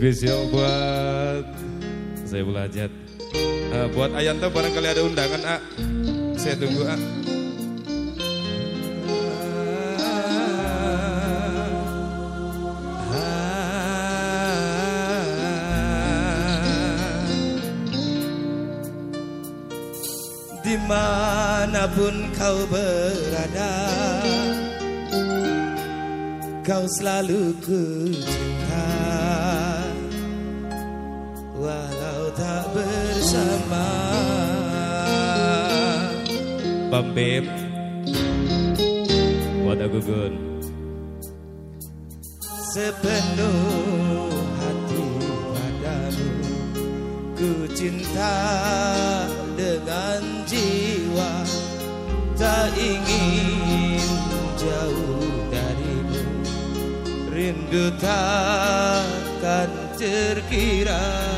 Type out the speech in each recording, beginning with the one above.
Spesial buat saya belajar. Uh, buat Ayanto barangkali ada undangan, A. Saya tunggu, A. Di mana pun kau berada Kau selalu ku cinta Walau tak bersama Bang Beb. Buat aku Gun. Sepenuh hati padamu Ku cinta dengan jiwa Tak ingin jauh darimu Rindu takkan terkira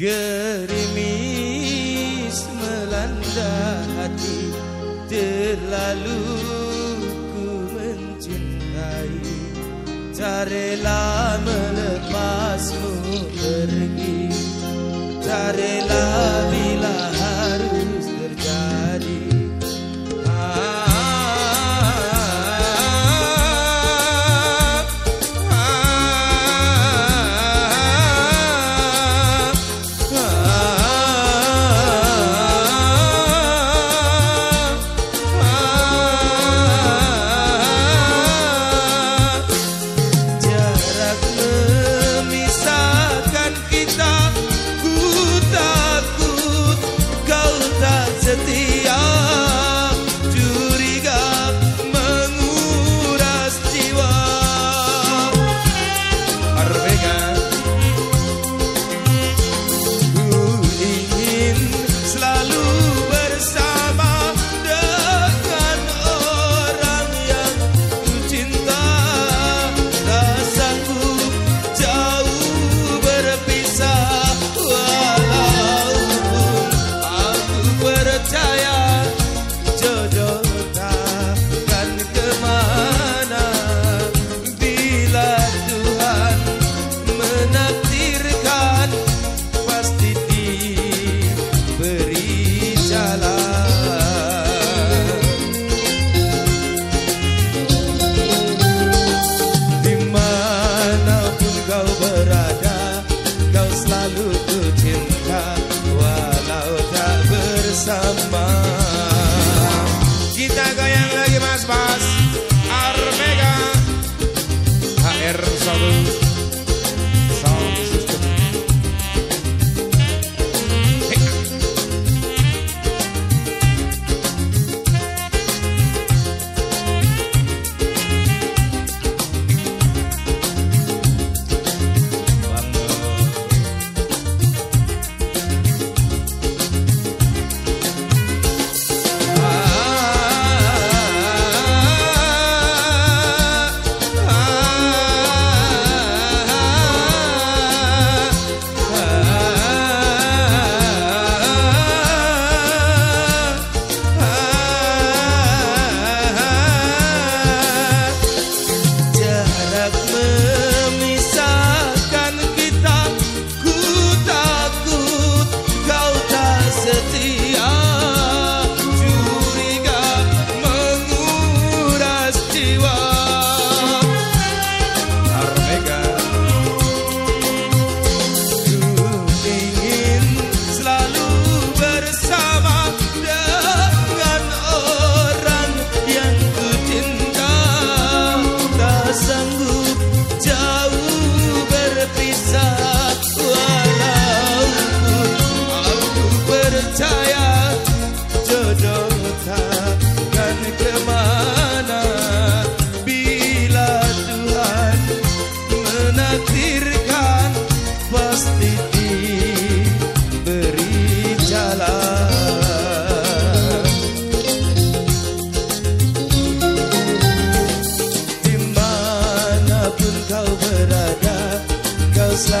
Gerimis melanda hati Terlalu ku mencintai. Tak rela melepasmu pergi Tak rela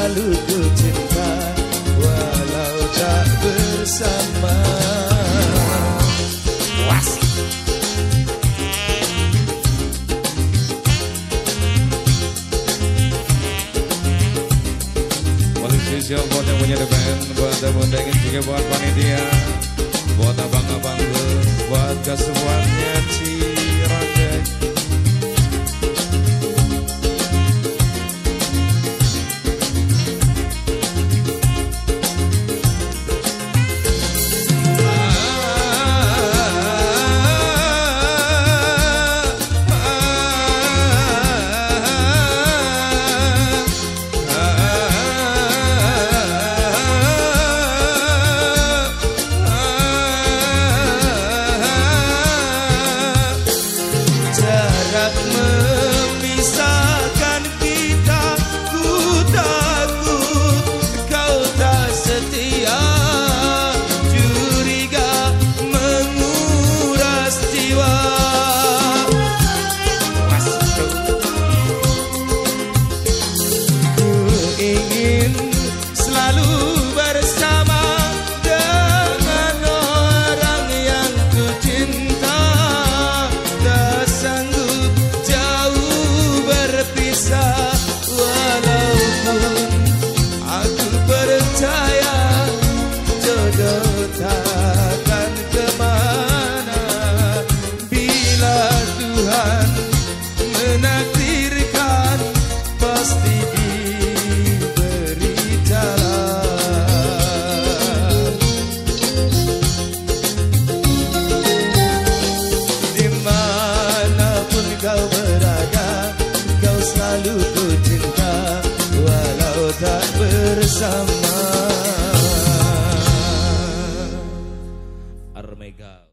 selalu ku cinta walau tak bersama. Wasi. Masih spesial buat yang punya depan Buat teman dengan juga buat panitia. Buat abang-abang Buat kesemuanya Cie bersama Armega